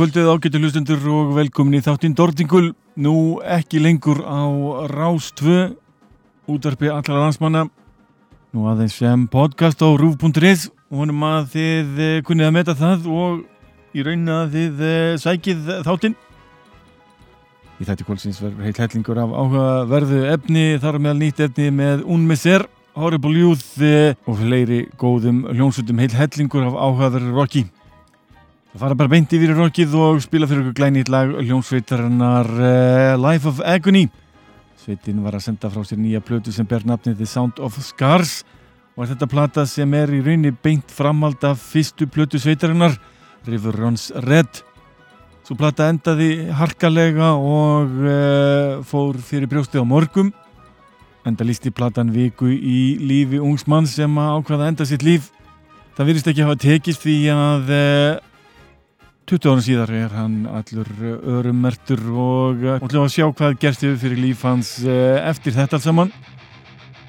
kvöldið ágættu hlustundur og velkomin í þáttinn Dordingul. Nú ekki lengur á Rástvö, útvarpi allara landsmanna. Nú aðeins sem podcast á rúf.is og honum að þið eh, kunnið að meta það og í raunin að þið eh, sækið þáttinn. Í þætti kvöldsins verður heilt hellingur af áhugaverðu efni, þar meðal nýtt efni með Unmeser, Horrible Youth eh, og fleiri góðum hljónsutum heilt hellingur af áhugaverðu rocki. Það fara bara beint yfir í rockið og spila fyrir ykkur glænýtt lag hljómsveitarinnar uh, Life of Agony. Sveitin var að senda frá sér nýja plötu sem ber nafnið The Sound of Scars og er þetta plata sem er í raunni beint framhald af fyrstu plötu sveitarinnar River Runs Red. Svo plata endaði harkalega og uh, fór fyrir brjóstið á morgum. Enda lísti platan viku í lífi ungsmann sem ákvaða enda sitt líf. Það virðist ekki hafa tekist því að uh, 20 ára síðar er hann allur örumertur og ætlum að sjá hvað gerst yfir fyrir líf hans eftir þetta alls saman.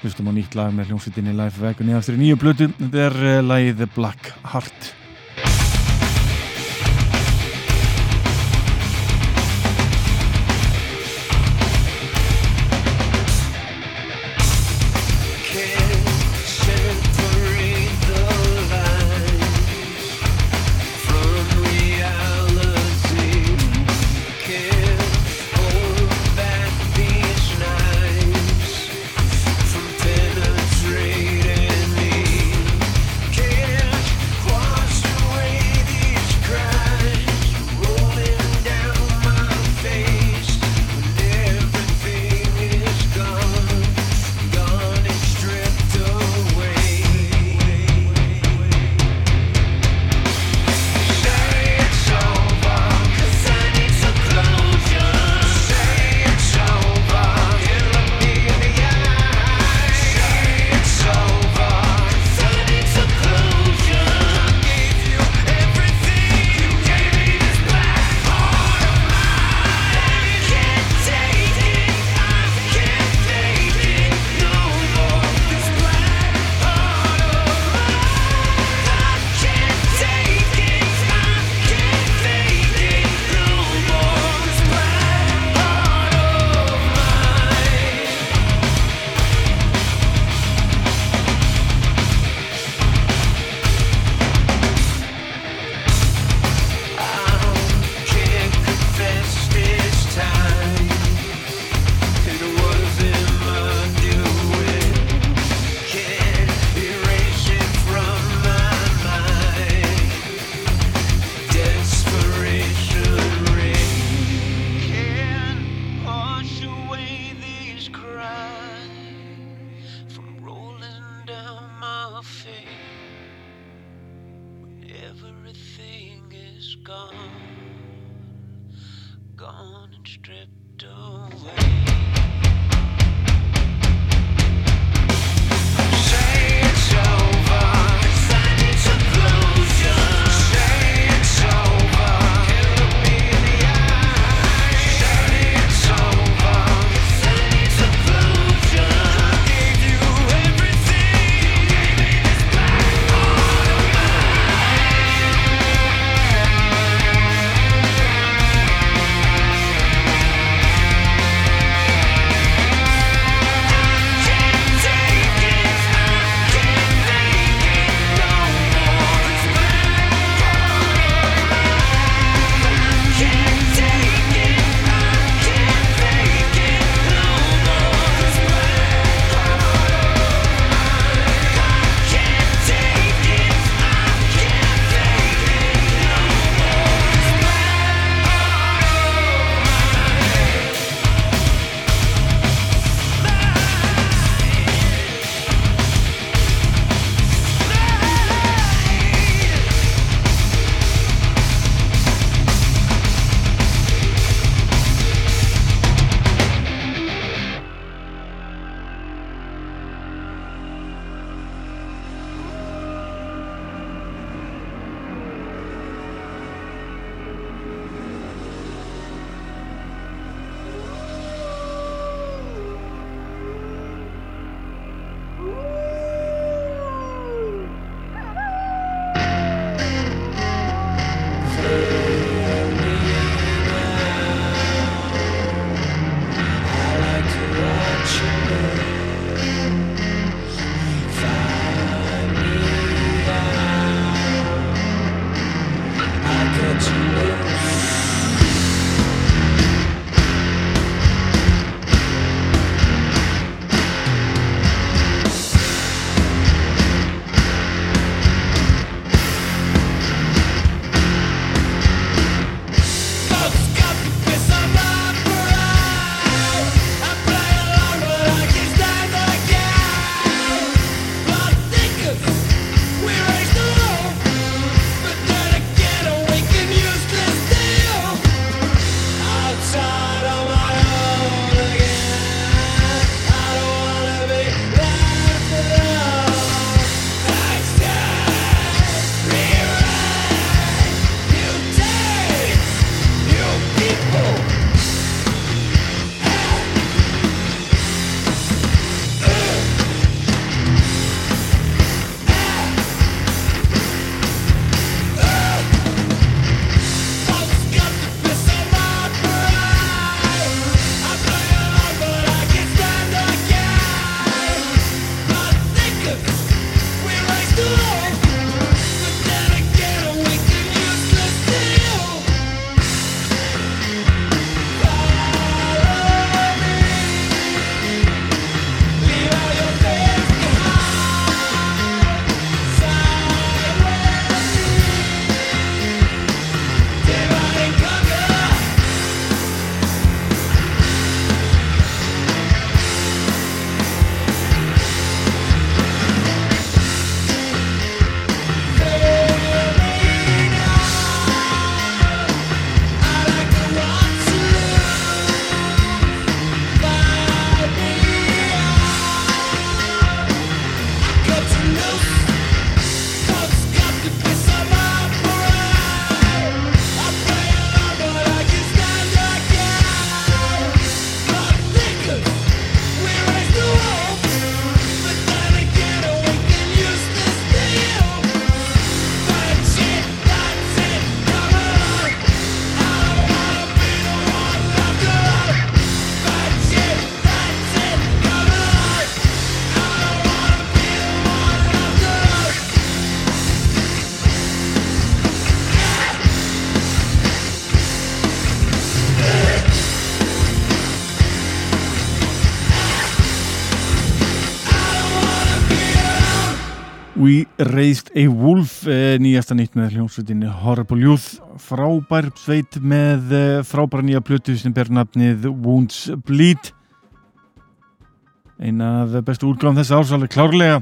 Hlustum á nýtt lag með hljómsveitinni Life Vegan í aftur í nýju blötu þetta er lagið Black Heart We Raised a Wolf eh, nýjasta nýtt með hljómsveitinni Horrible Youth. Frábær sveit með eh, frábæra nýja plötu sem ber nafnið Wounds Bleed. Eina af bestu útgáðum þess árs alveg klárlega.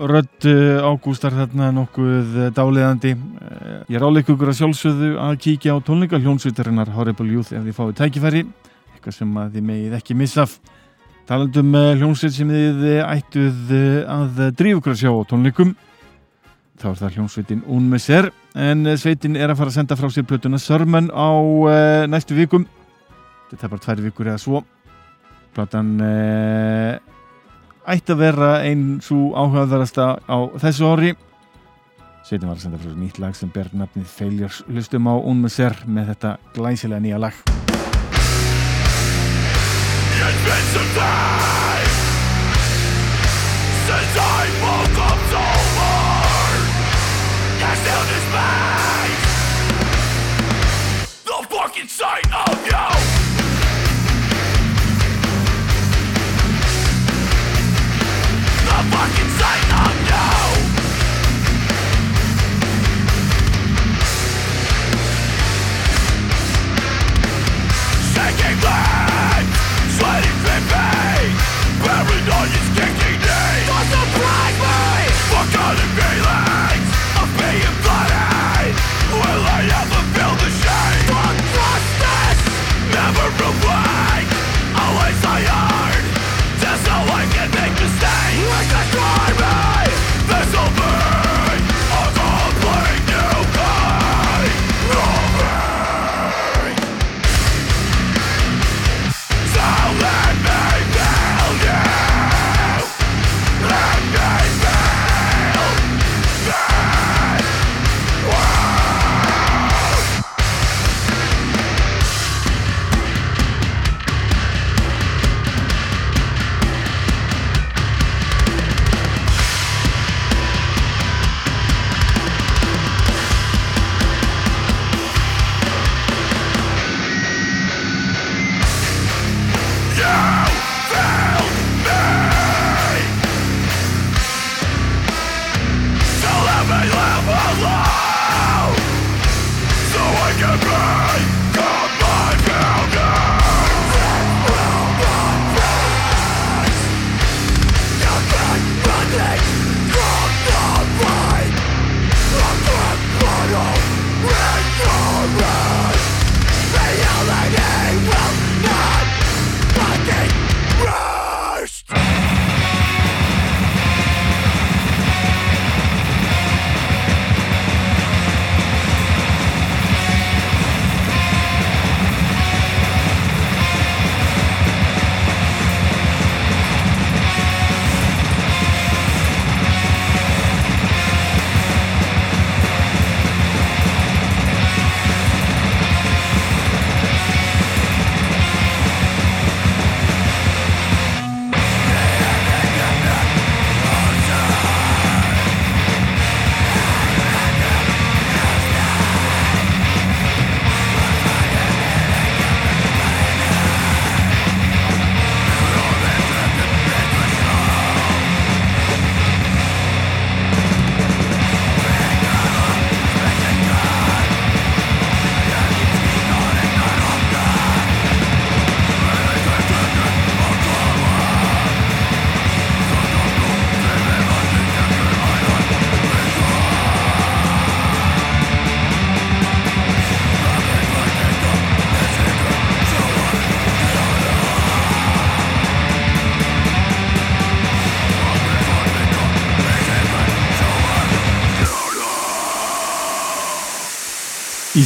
Rödd ágústar þarna nokkuð dáliðandi ég er áleik ykkur að sjálfsögðu að kíkja á tónleika hljómsveitarinnar Horrible Youth ef þið fáið tækifæri. Eitthvað sem að þið megið ekki missaf talandum hljómsveit sem þið ættuð að drífa sjá á tónleikum. Þá er það hljómsveitin Unmeser en sveitin er að fara að senda frá sér plötuna Sörmen á næstu vikum. Þetta er bara tvær vikur eða svo. Platan ætti að vera einn svo áhugaðarasta á þessu ári. Sveitin var að senda frá sér nýtt lag sem ber nafnið Failures. Hlustum á Unmeser með þetta glæsilega nýja lag invincible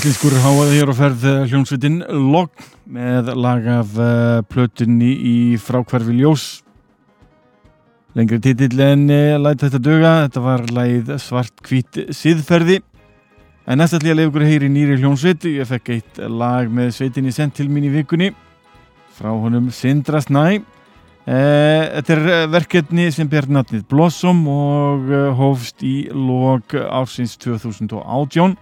Íslenskur háaði hér á ferð eh, hljómsveitin Logg með lag af uh, plötunni í frákvarfi ljós. Lengri titill en uh, læt þetta döga þetta var lagið svart hvít siðferði. En næst ætlum ég að leiða ykkur að heyri nýri hljómsveit. Ég fekk eitt lag með sveitinni sendt til mín í vikunni frá honum Sindra Snæ. Þetta er eh, verkefni sem ber nafnið Blossom og hófst í log ársins 2018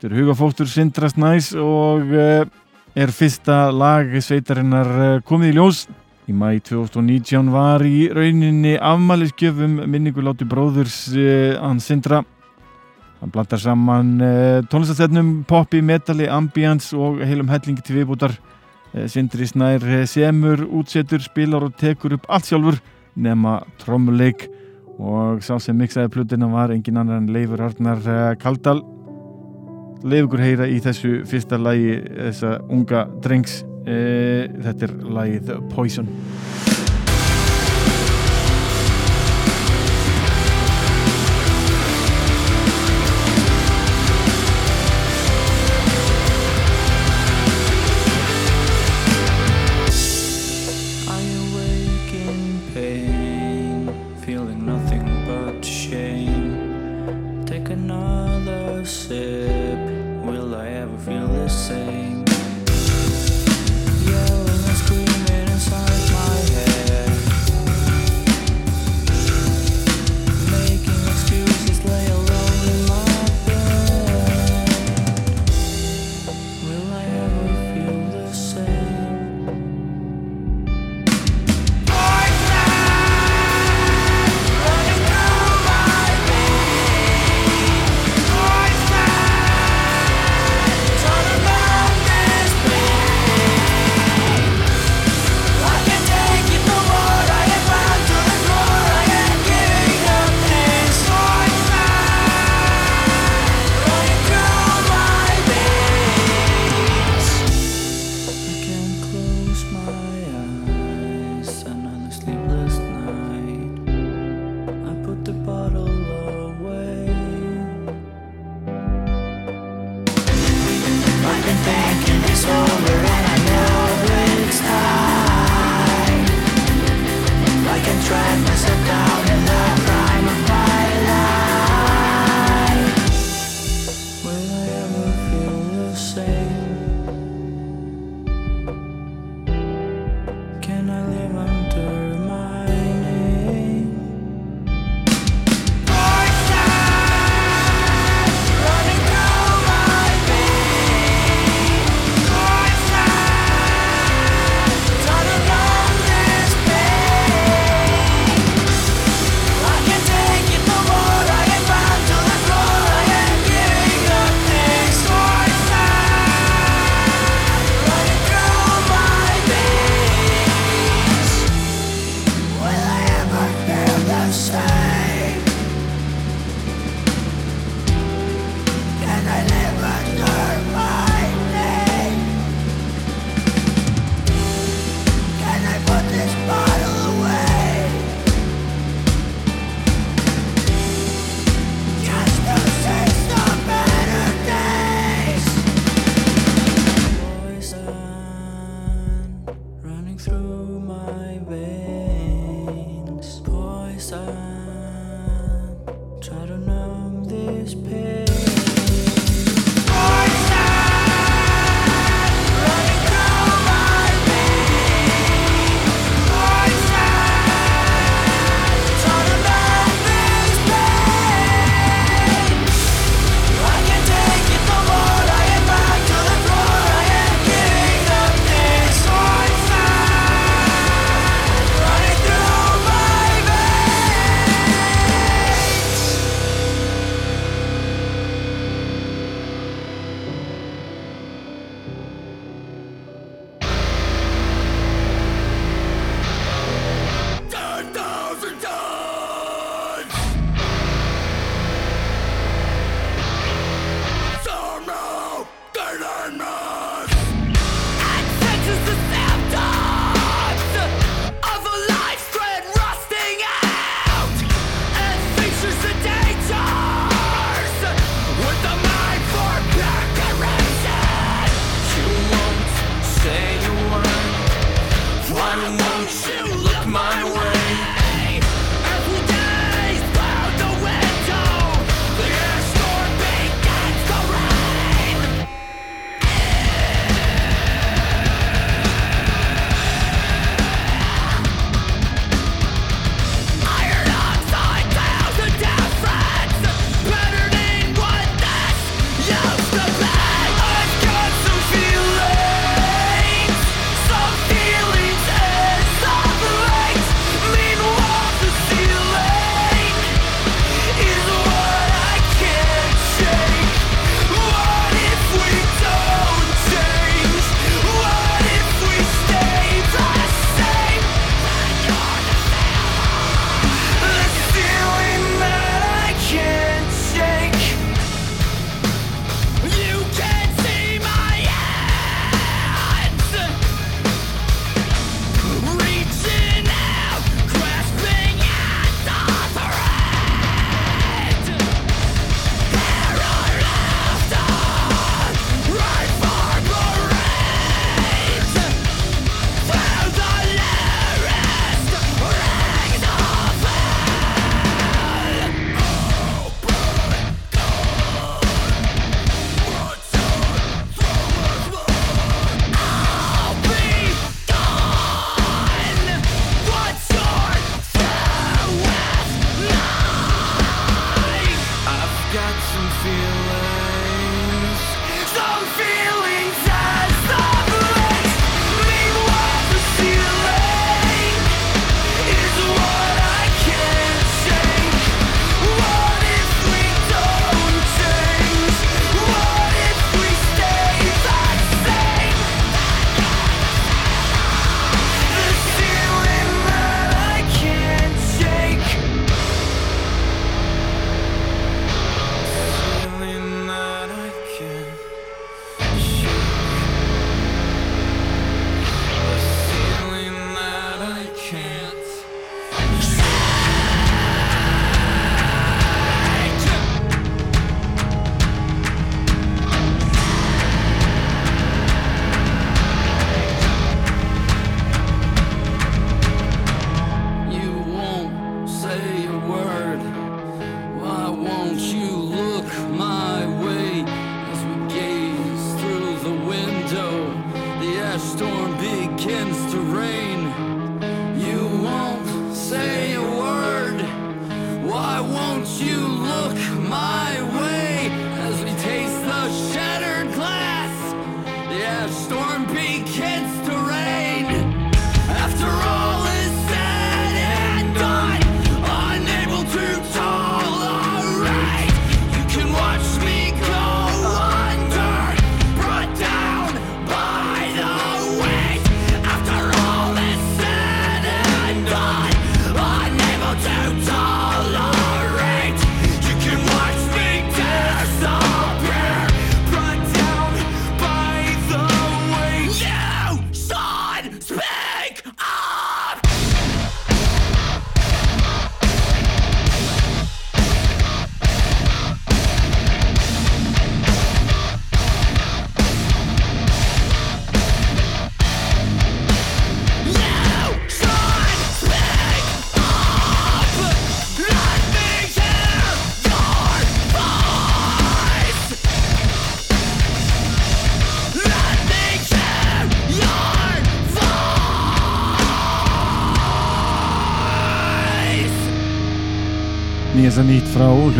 Þetta er hugafóstur Sindra Snæs og eh, er fyrsta lag sveitarinnar eh, komið í ljós. Í mæi 2019 var í rauninni afmælisgjöfum minninguláti bróðurs eh, hann Sindra. Hann blandar saman tónlistatennum, poppi, metali, ambience og heilum hellingi til viðbútar. Sindri Snær semur, útsetur, spilar og tekur upp allt sjálfur nema trommuleik og sá sem miksaði plutina var engin annar en Leifur Arnar Kaldal leif ykkur heyra í þessu fyrsta lægi þessa unga drengs. Eh, þetta er lægið Poison.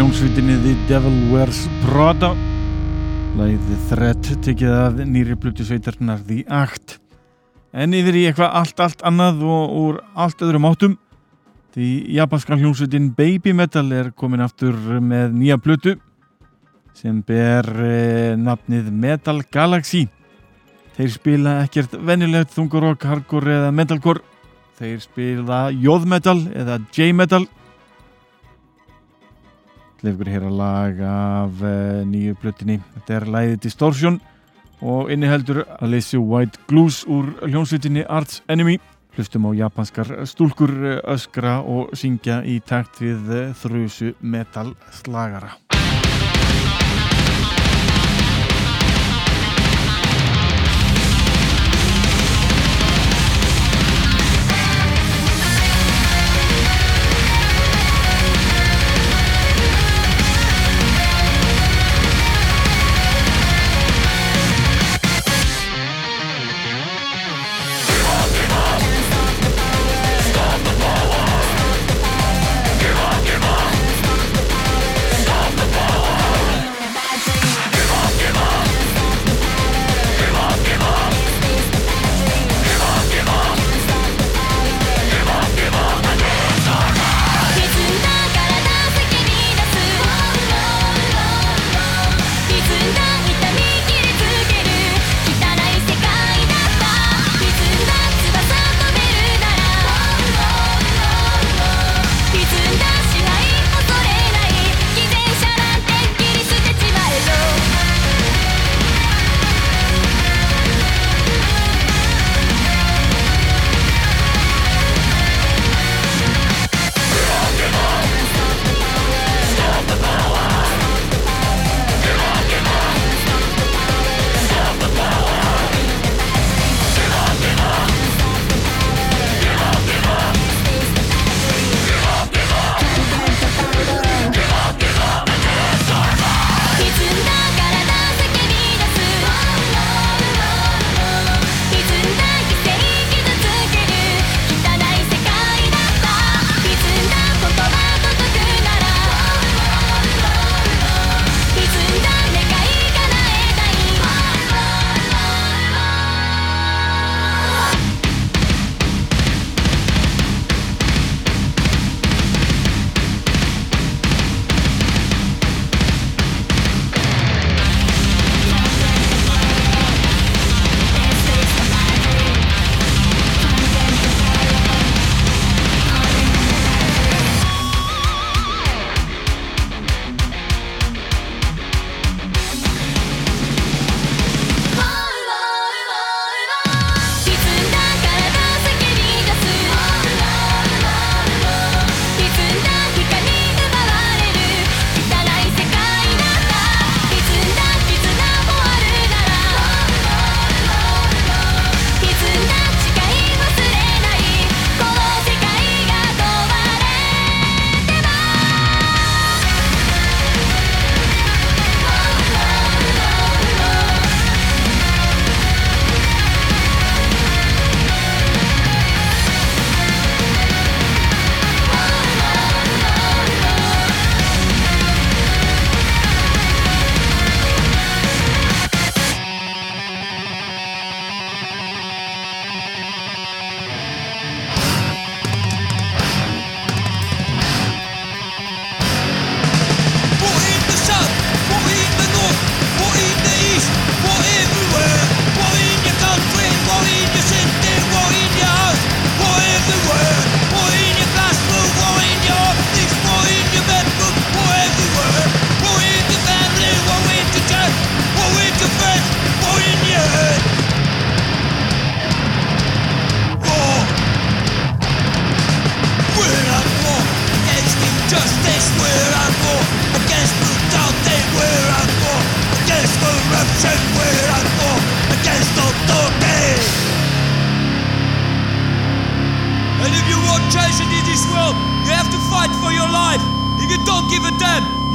Frá hljómsveitinni The Devil Wears Prada. Læðið Threat tekið af nýri plötu sveitarnar The Act. En yfir í eitthvað allt, allt annað og úr allt öðrum áttum. Því japanska hljómsveitin Baby Metal er komin aftur með nýja plötu sem ber eh, nafnið Metal Galaxy. Þeir spila ekkert venjulegt þungurokk, hardcore eða metalcore. Þeir spila jóðmetal eða J-metal Leif ykkur að heyra lag af uh, nýju plötinni. Þetta er lagið Distortion og inniheldur Alicia White Glues úr hljónsveitinni Arts Enemy. Hlustum á japanskar stúlkur eh, öskra og syngja í takt við eh, þrjusu metal slagara.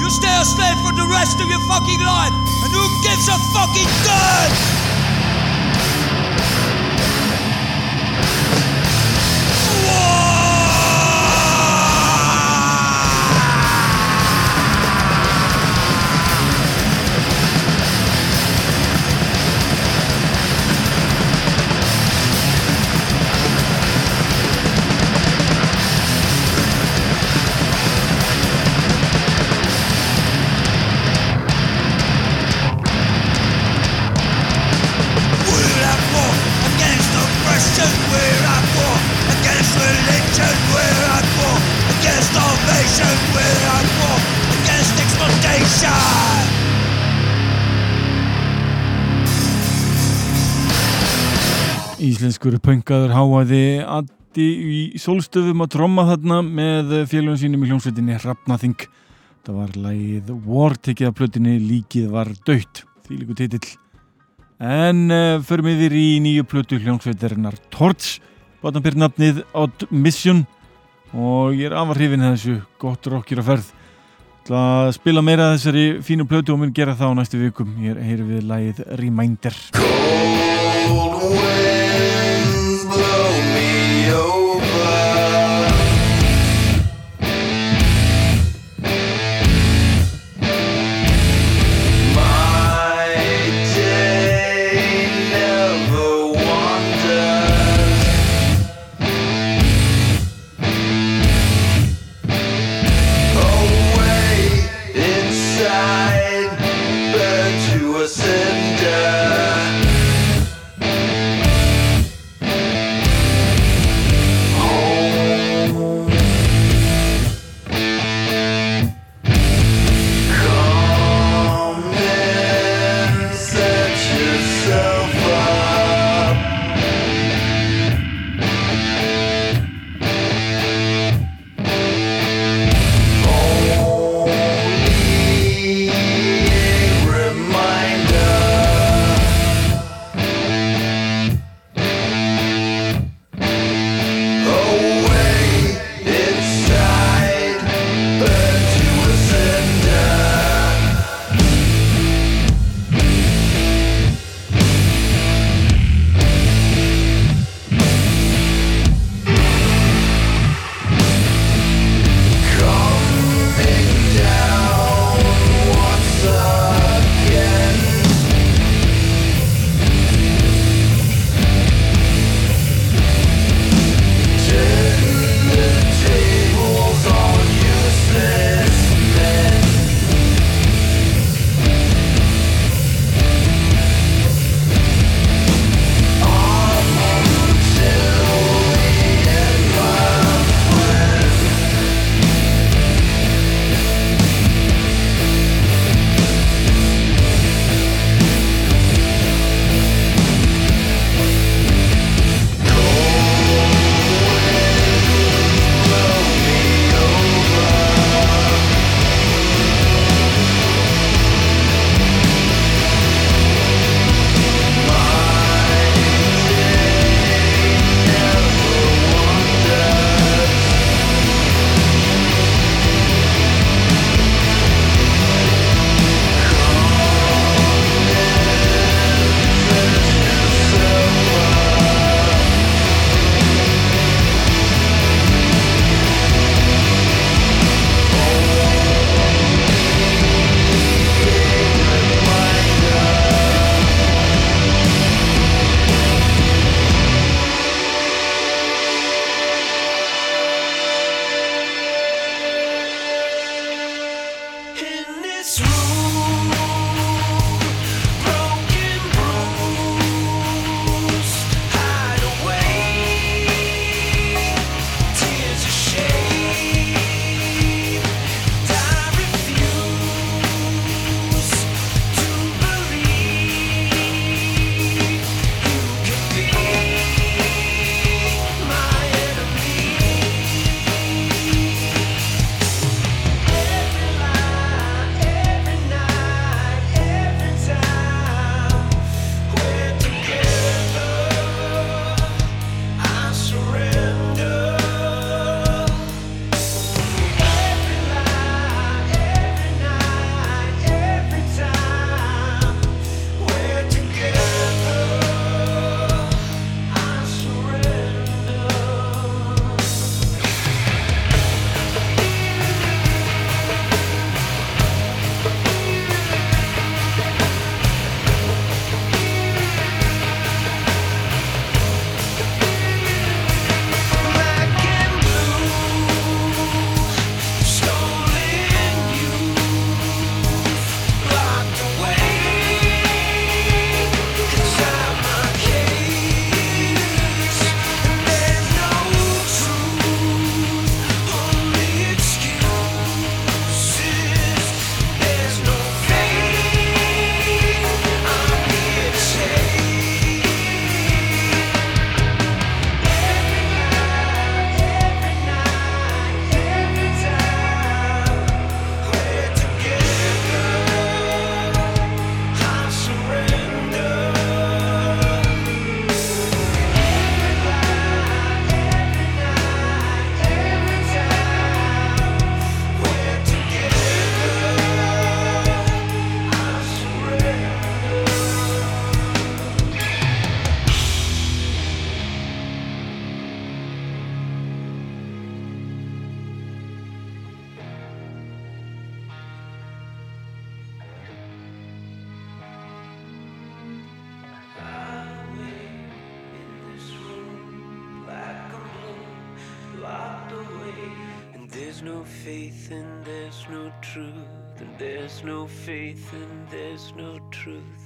You stay a slave for the rest of your fucking life. And who gives a fucking damn? Pöngaður háaði Addi í sólstöfum að tromma þarna með félagum sínum í hljómsveitinni Hrafnaþing. Það var lagið War tekið af plötinni Líkið var dött, því líku titill. En uh, förum yfir í nýju plötu hljómsveitarinnar Torch, bátan byrð nafnið Odd Mission og ég er afar hrifin að þessu gott rockir að ferð. Það að spila meira þessari fínu plötu og mun gera það á næstu vikum. Ég heyri við lagið Reminder. no faith and there's no truth.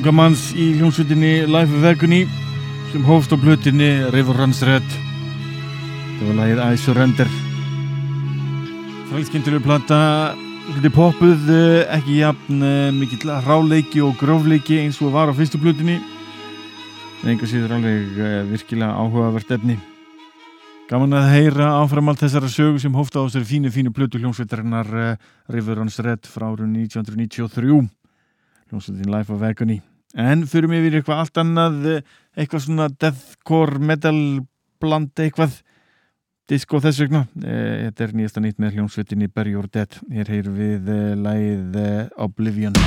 unga manns í hljómsveitinni Life of Agony sem hófst á blutinni River Runs Red. Það var lagið I Surrender þrælskyndilu plata hluti poppuð eh, ekki jafn eh, mikill ráleiki og grófleiki eins og var á fyrstu blutinni en enga síður alveg eh, virkilega áhugavert efni. Gaman að heyra áfram allt þessara sögu sem hófta á þessari fínu, fínu plötu hljómsveitarinnar Riverons Red frá árun 1993 hljómsveitin Life of Agony. En þurfum við yfir eitthvað allt annað eh, eitthvað svona deathcore metal bland eitthvað disco þess vegna. Eh, þetta er nýjasta nýtt með hljómsveitinni Bury Your Dead. Hér heyr við eh, læð Oblivion.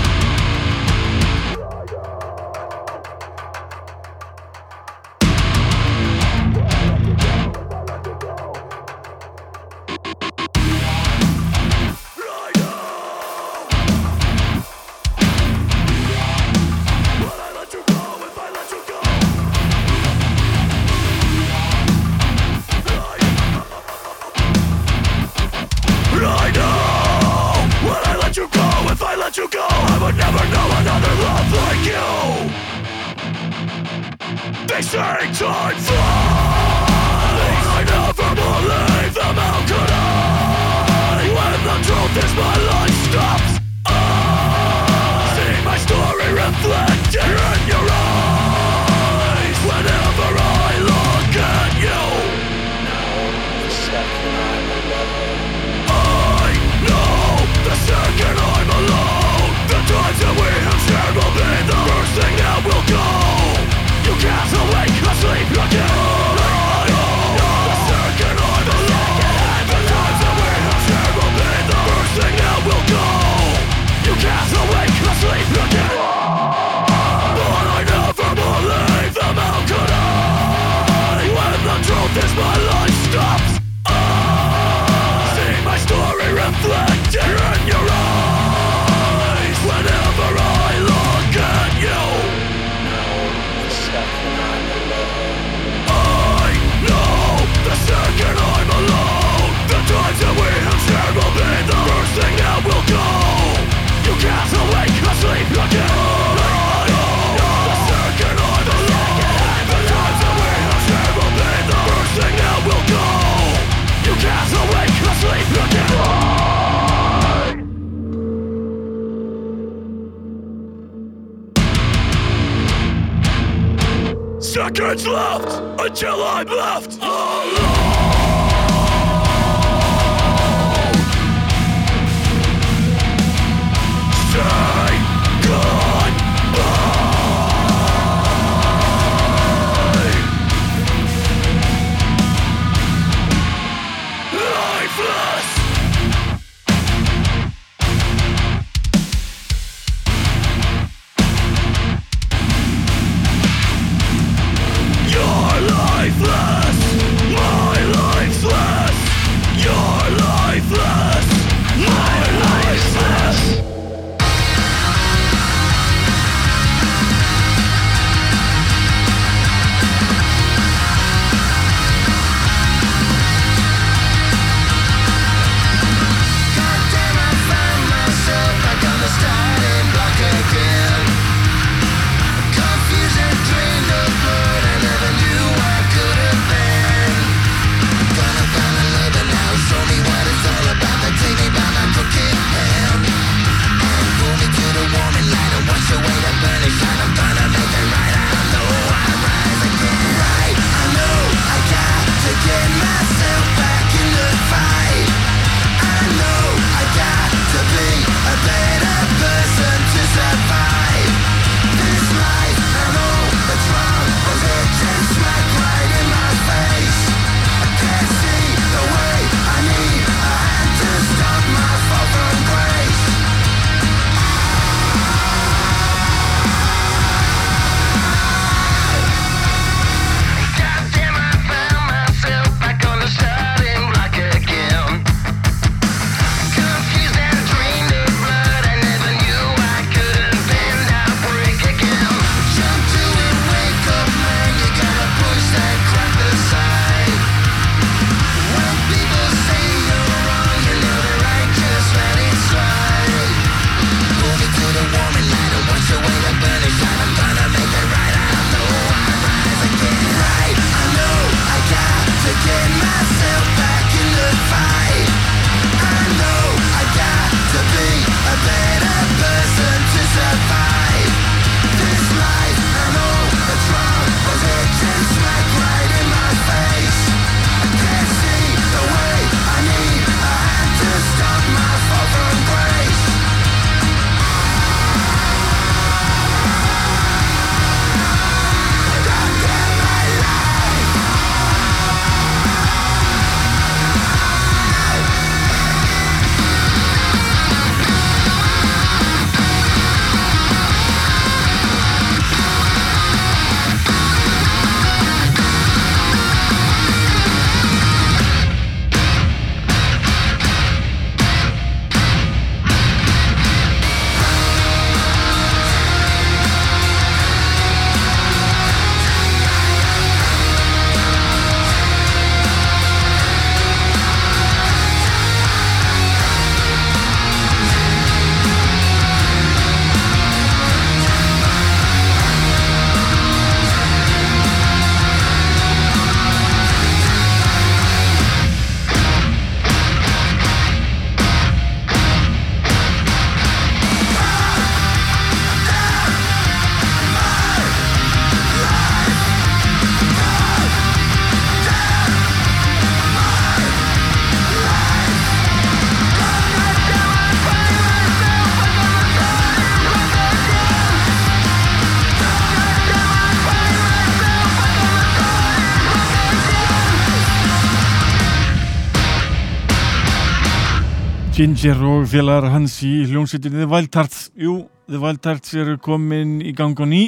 Ginger og félagar hans í hljómsveitinni The Wild Hearts Jú, The Wild Hearts eru komin í gang og ný.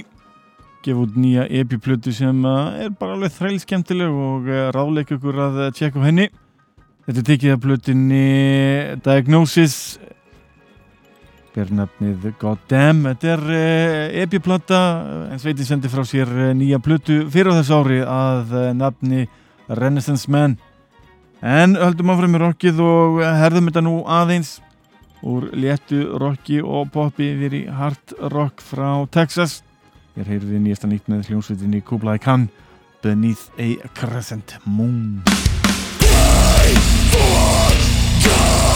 Gefa út nýja epiplötu sem eh, er bara alveg þrælskemtileg og eh, ráleik okkur að eh, tjekka á henni. Þetta er tekið af plötinni Diagnosis. Bernafnið Goddam. Þetta er epiplata en sveitin sendi frá sér nýja plötu fyrir á þessu ári að nafni Renaissance Man. En höldum áfram í rockið og herðum þetta nú aðeins úr léttu rocki og popi við í hard rock frá Texas. Ég heyrði nýjasta nýtt með hljómsveitinni Kublai Khan Beneath a Crescent Moon Die for God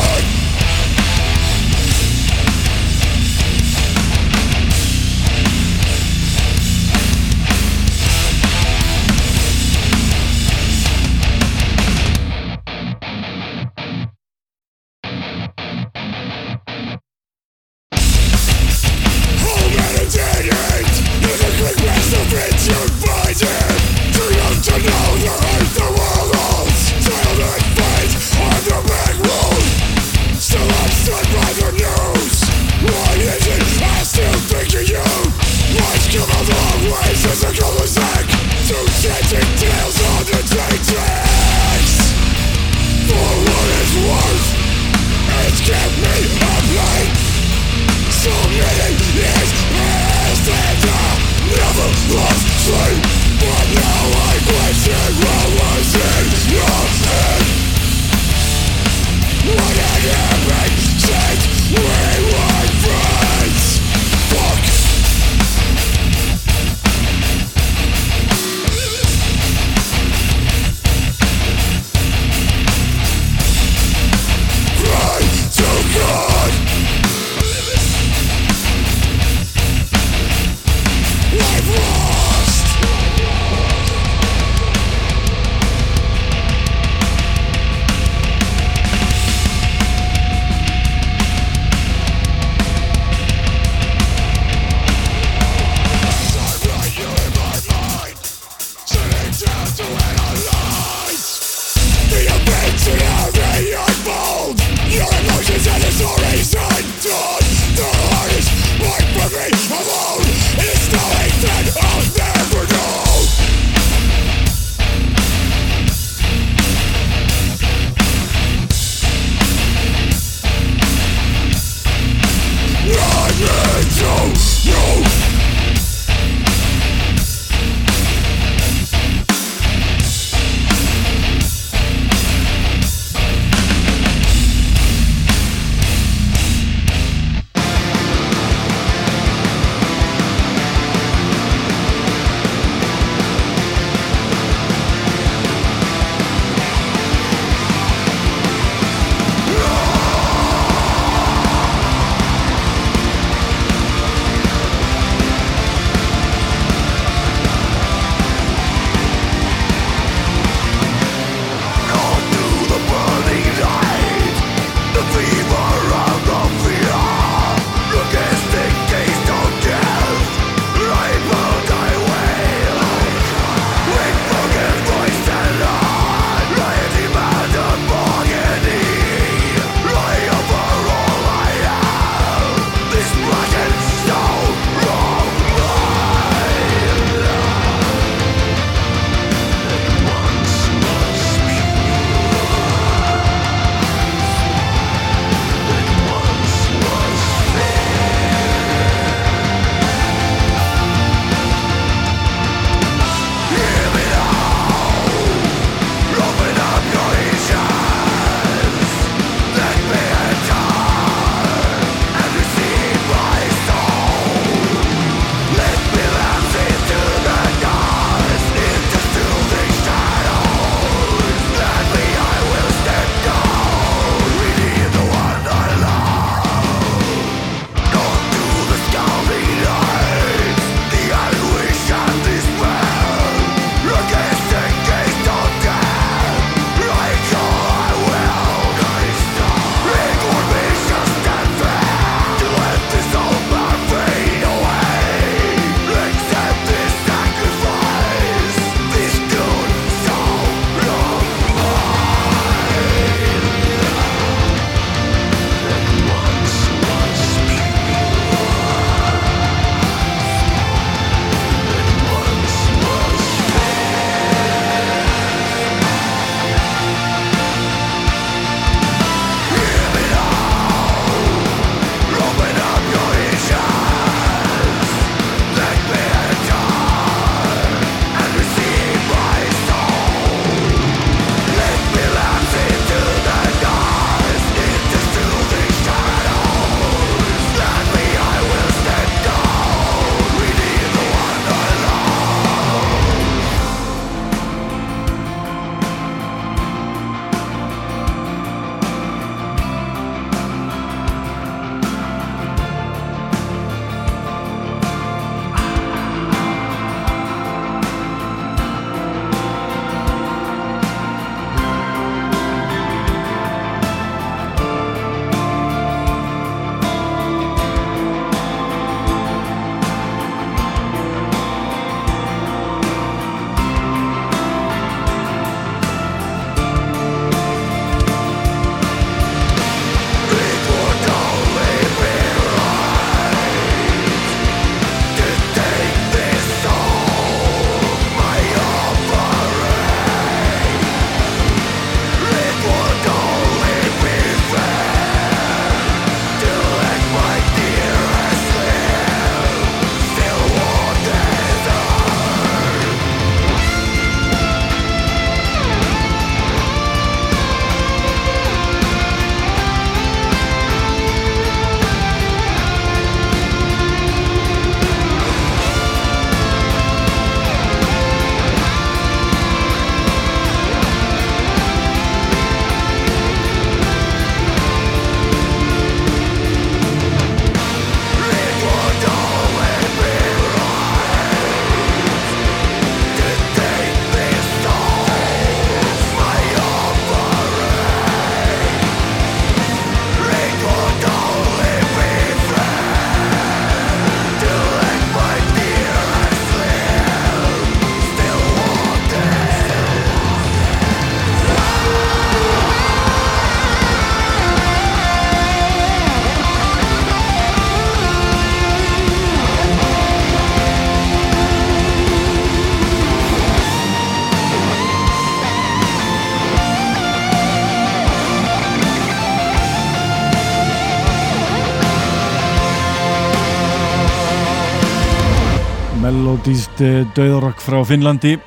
uh, döðrokk frá Finnlandi.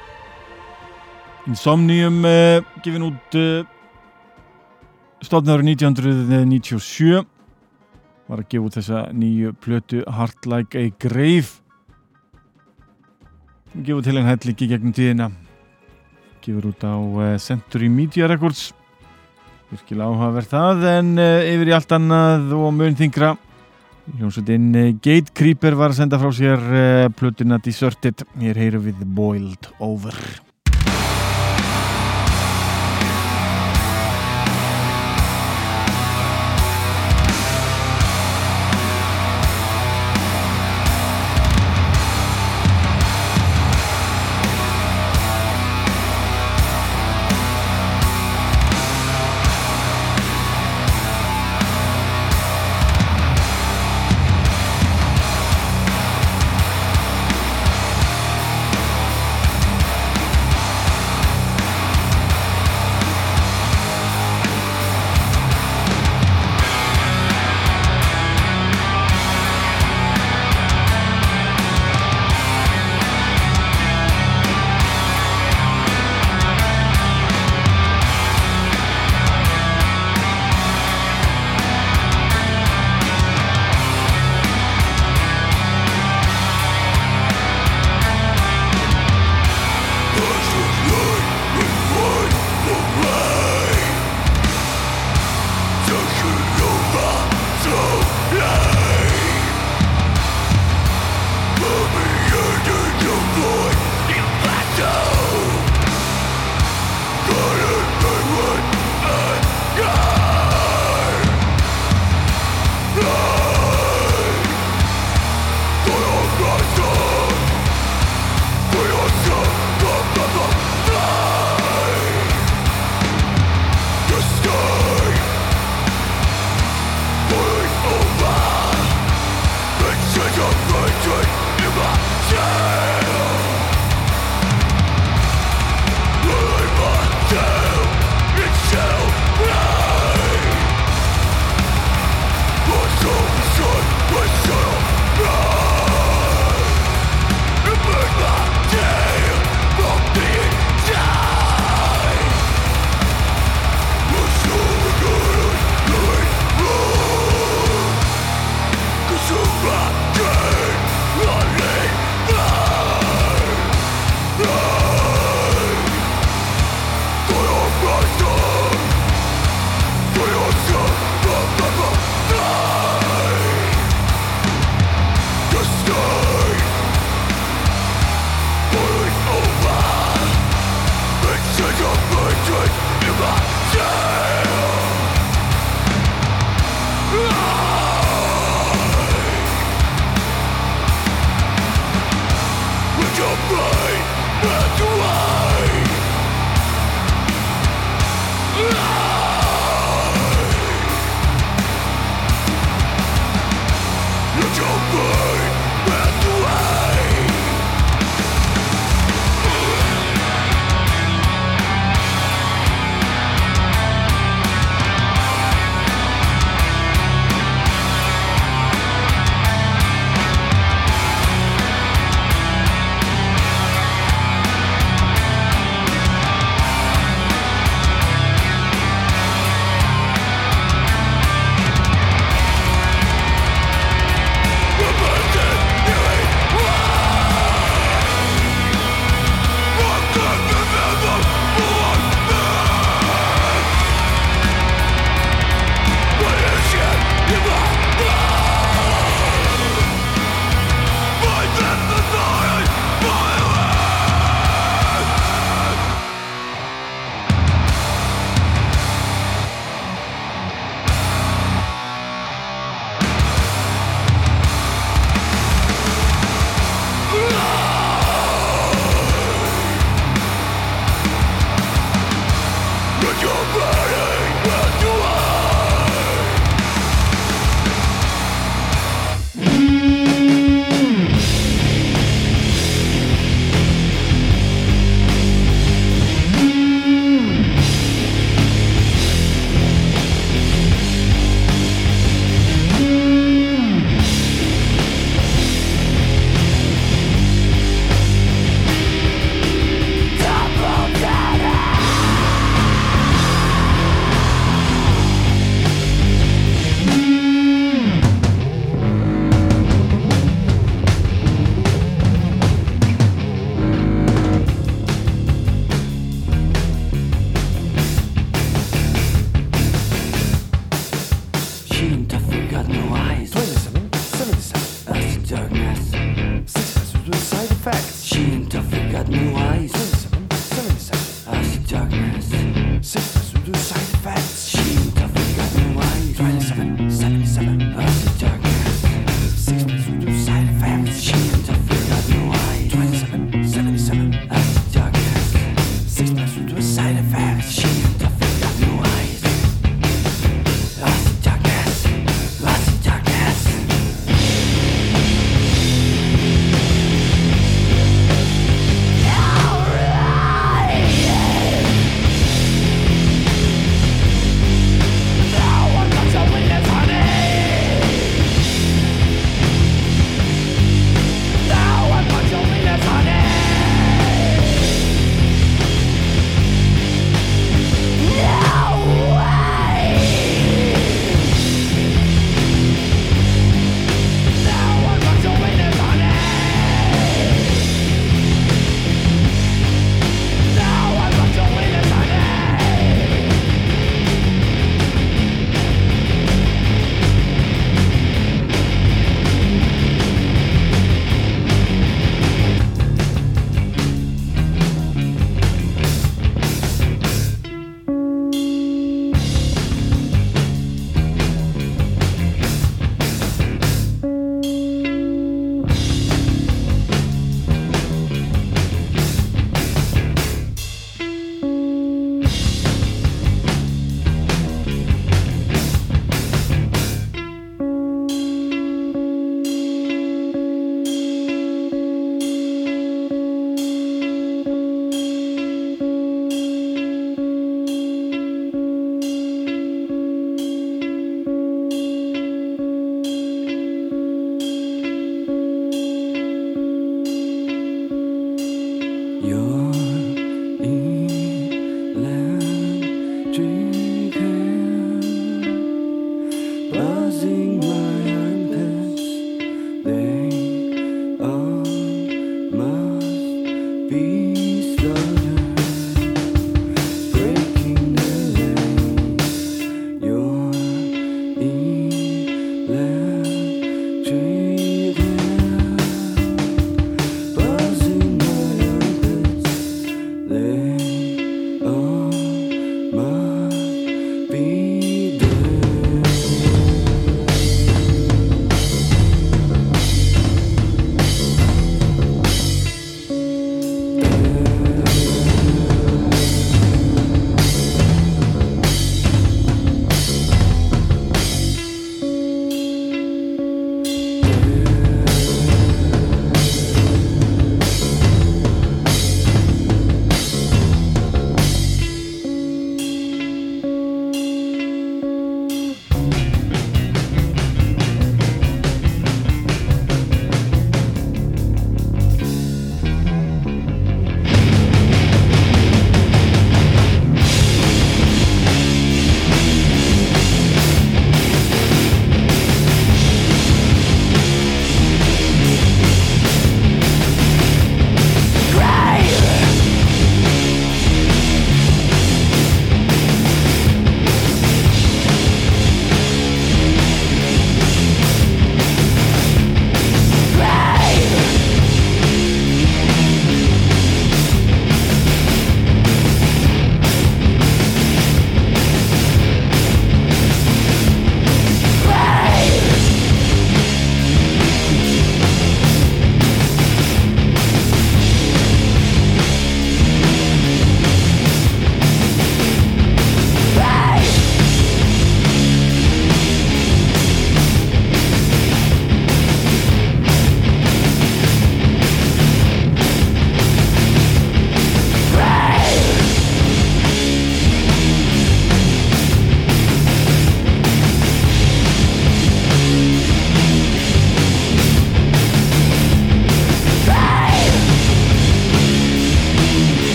Insomnium uh, gefin út uh, stofnaður 1997 var að gefa út þessa nýju plötu Heart Like a Grave. Gefur til einn hellingi gegnum tíðina. Gefur út á uh, Century Media Records. Virkilega áhugaverð það en uh, yfir í allt annað og mun þingra hljómsveitin uh, Gatecreeper var að senda frá sér uh, plötuna Deserted. Hér heyrum við Boiled Over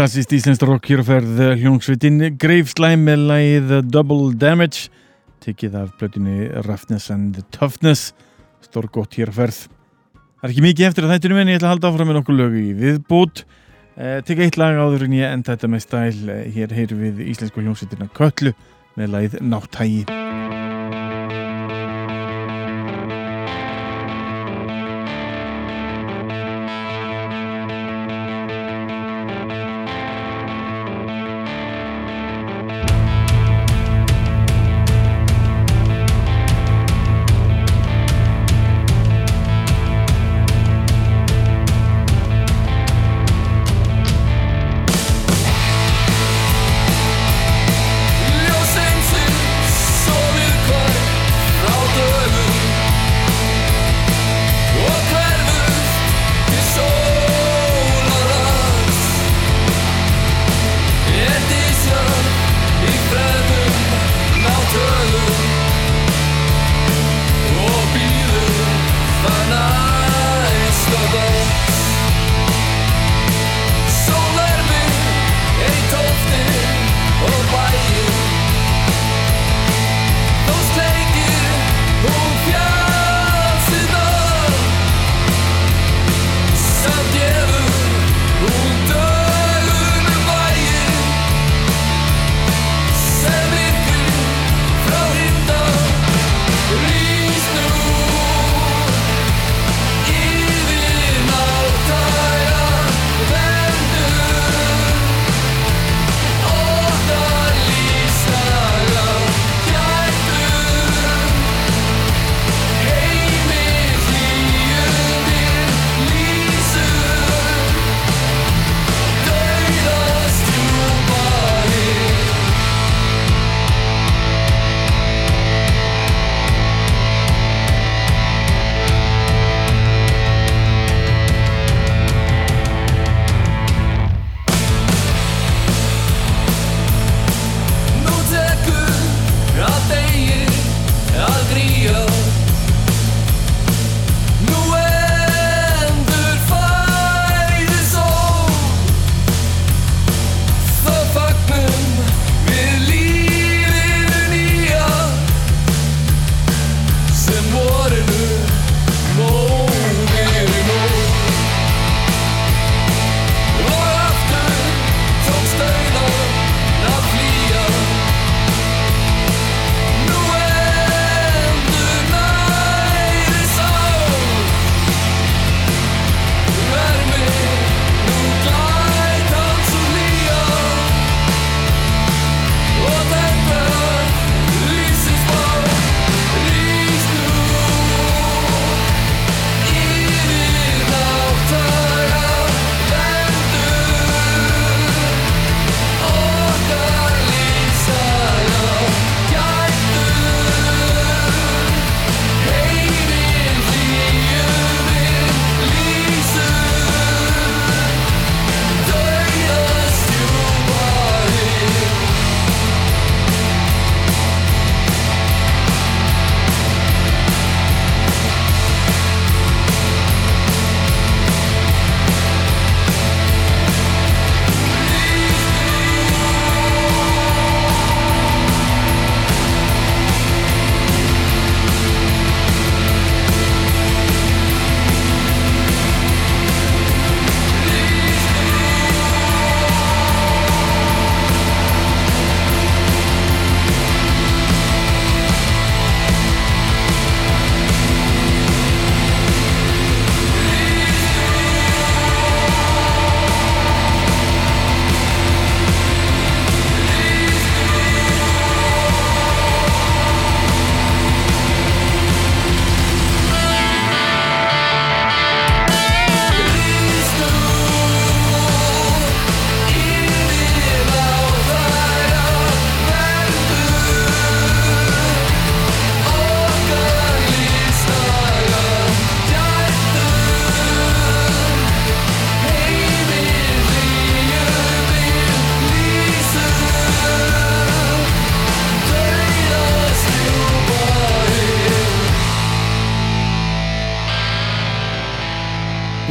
klassist íslenskt rock hér á ferð hljóngsveitin Greifslæm með lagið Double Damage tekið af blötunni Roughness and Toughness. Stór gott hér á ferð Það er ekki mikið eftir að þættunum en ég ætla að halda áfram með nokkuð lög í viðbútt eh, Tekka eitt lag áður en ég enda þetta með stæl. Eh, Hér heyrum við íslensku hljóngsveitina Köllu með lagið Náttægi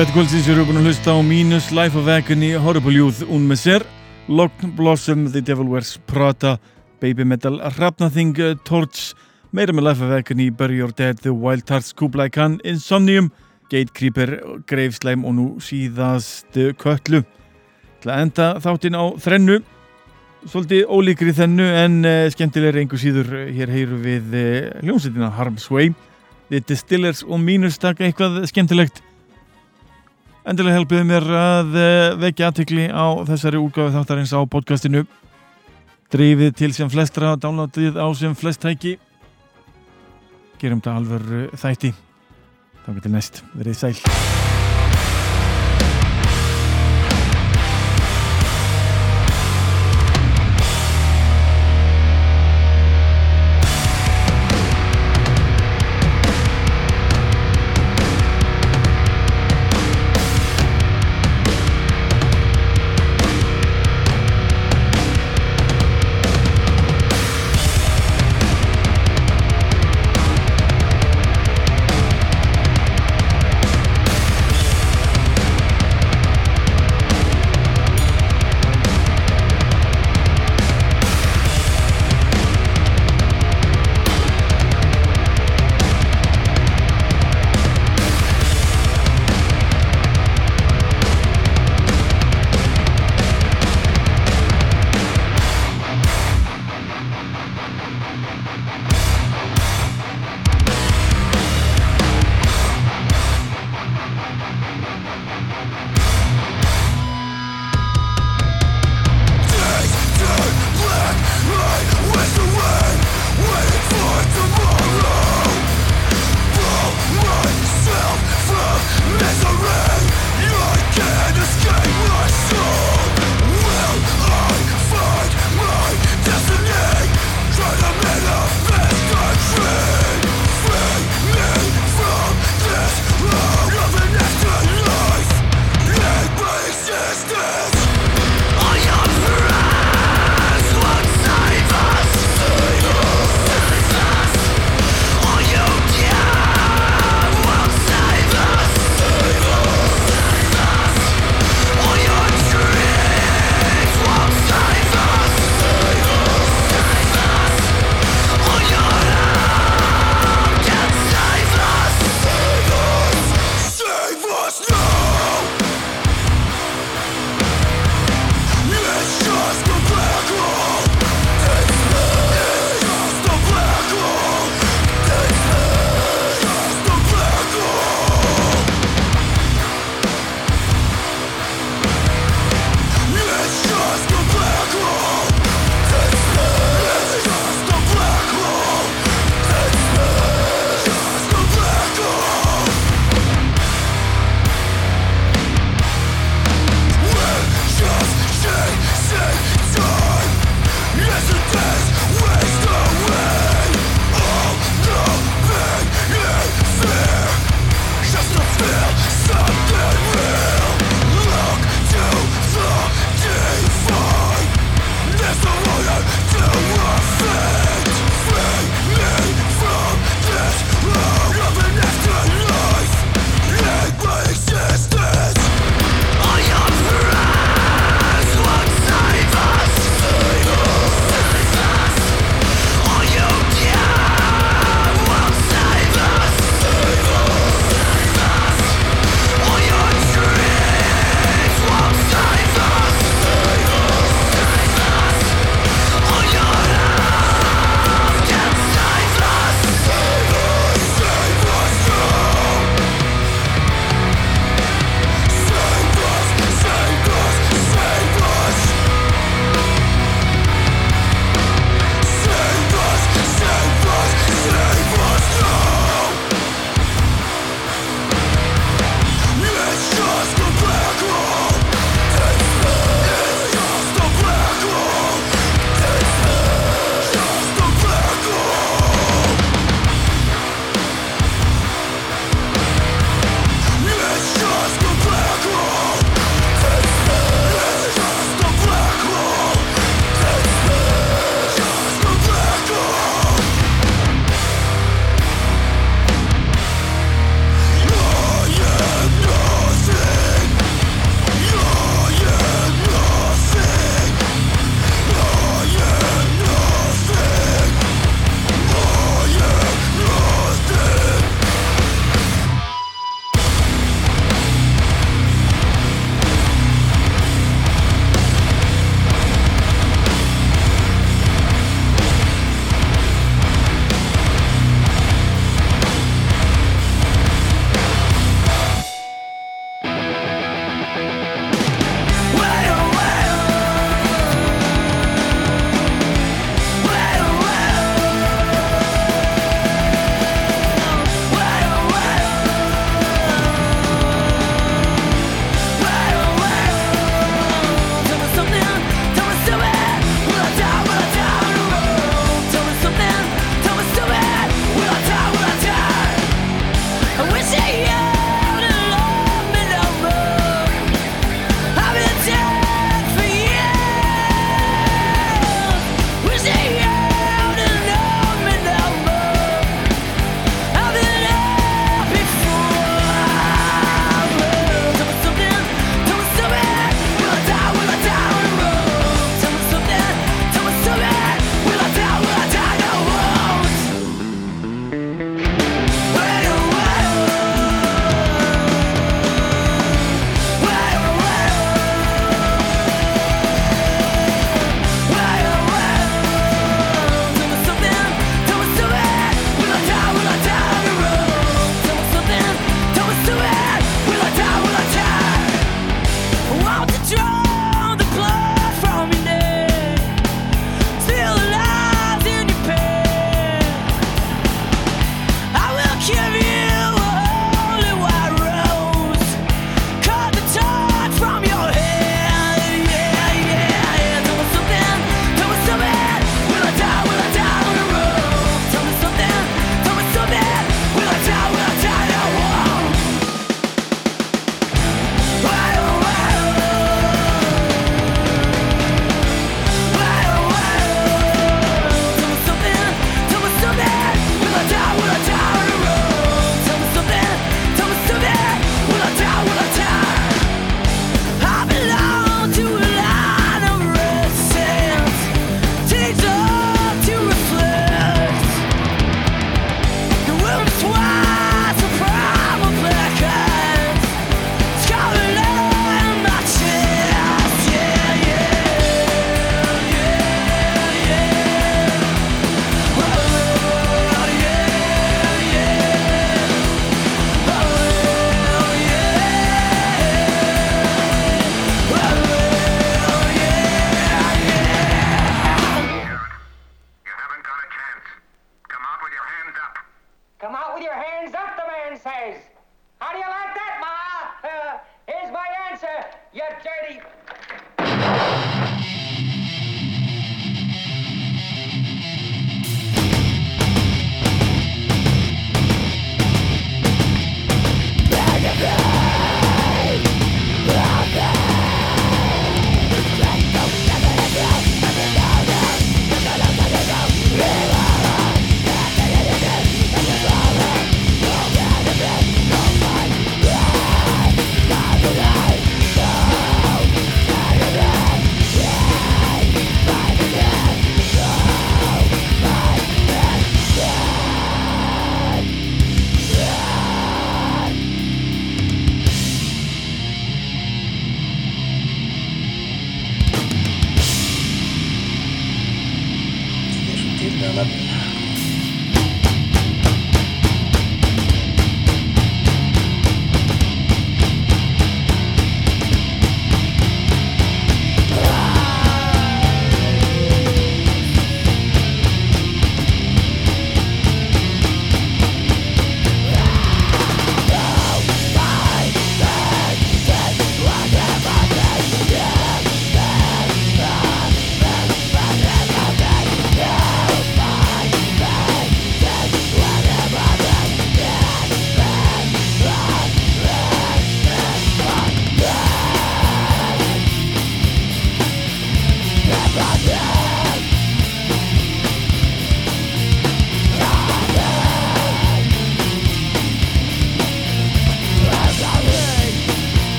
Þetta kvöldsins eru búin að hlusta á Minus, Life of Agony, Horrible Youth, Un Messer, Locked Blossom, The Devil Wears Prada, Baby Metal, Hrafnathing, Torch, meira með Life of Agony, Bury Your Dead, The Wild Tarts, Kublai Khan, Insomnium, Gatecreeper, Graveslime og nú síðast Köllu. Til að enda þáttinn á þrennu, svolítið ólíkri þennu en uh, skemmtilegri einhver síður. Hér heyru við hljómsveitina Harmsway, The Distillers og Minus taka eitthvað skemmtilegt. Endilega helpiði mér að eh, vekja aðtikli á þessari útgáfi þáttarins á podcastinu. Dreifið til sem flestra, downloadið á sem flest tæki. Gerum þetta alveg þætti. Þá getur næst verið sæl.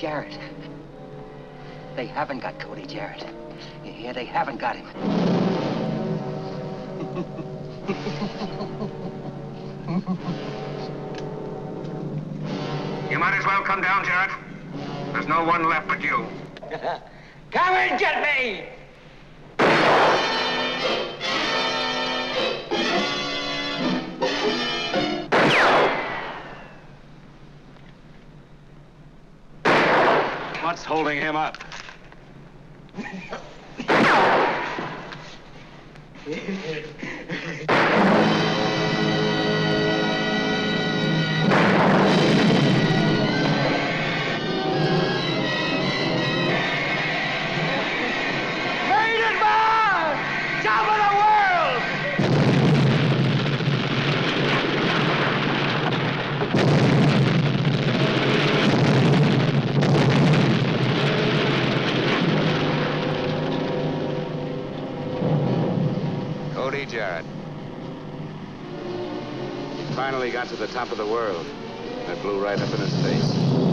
Jarrett. They haven't got Cody Jarrett. Hear? They haven't got him. the top of the world. And it blew right up in his face.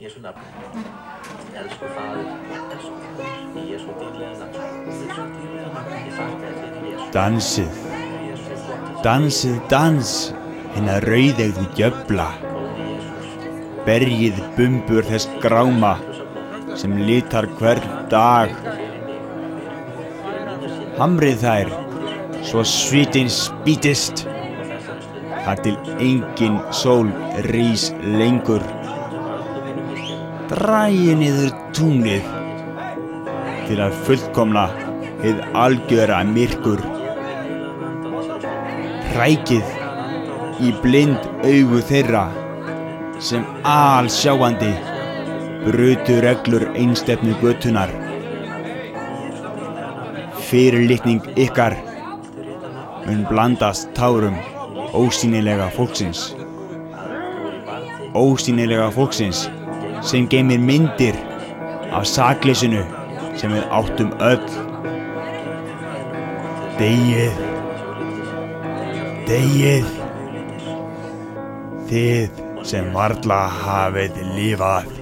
Es una... El Dansið, dans, hinna rauðegðu Jesus, Berjið bumbur þess gráma sem litar hvern dag. Hamrið þær, svo svitin spýtist. Þar til engin sól rís lengur. Drægi niður tunglið til að fullkomna hið algjöra myrkur. Rækið í blind augu þeirra sem alsjáandi brutu reglur einstefnu götunar. Fyrirlitning ykkar mun blandast tárum ósýnilega fólksins. Ósýnilega fólksins sem geymir myndir af sakleysinu sem við áttum öll. Degið, degið, þið sem varla hafið lífað.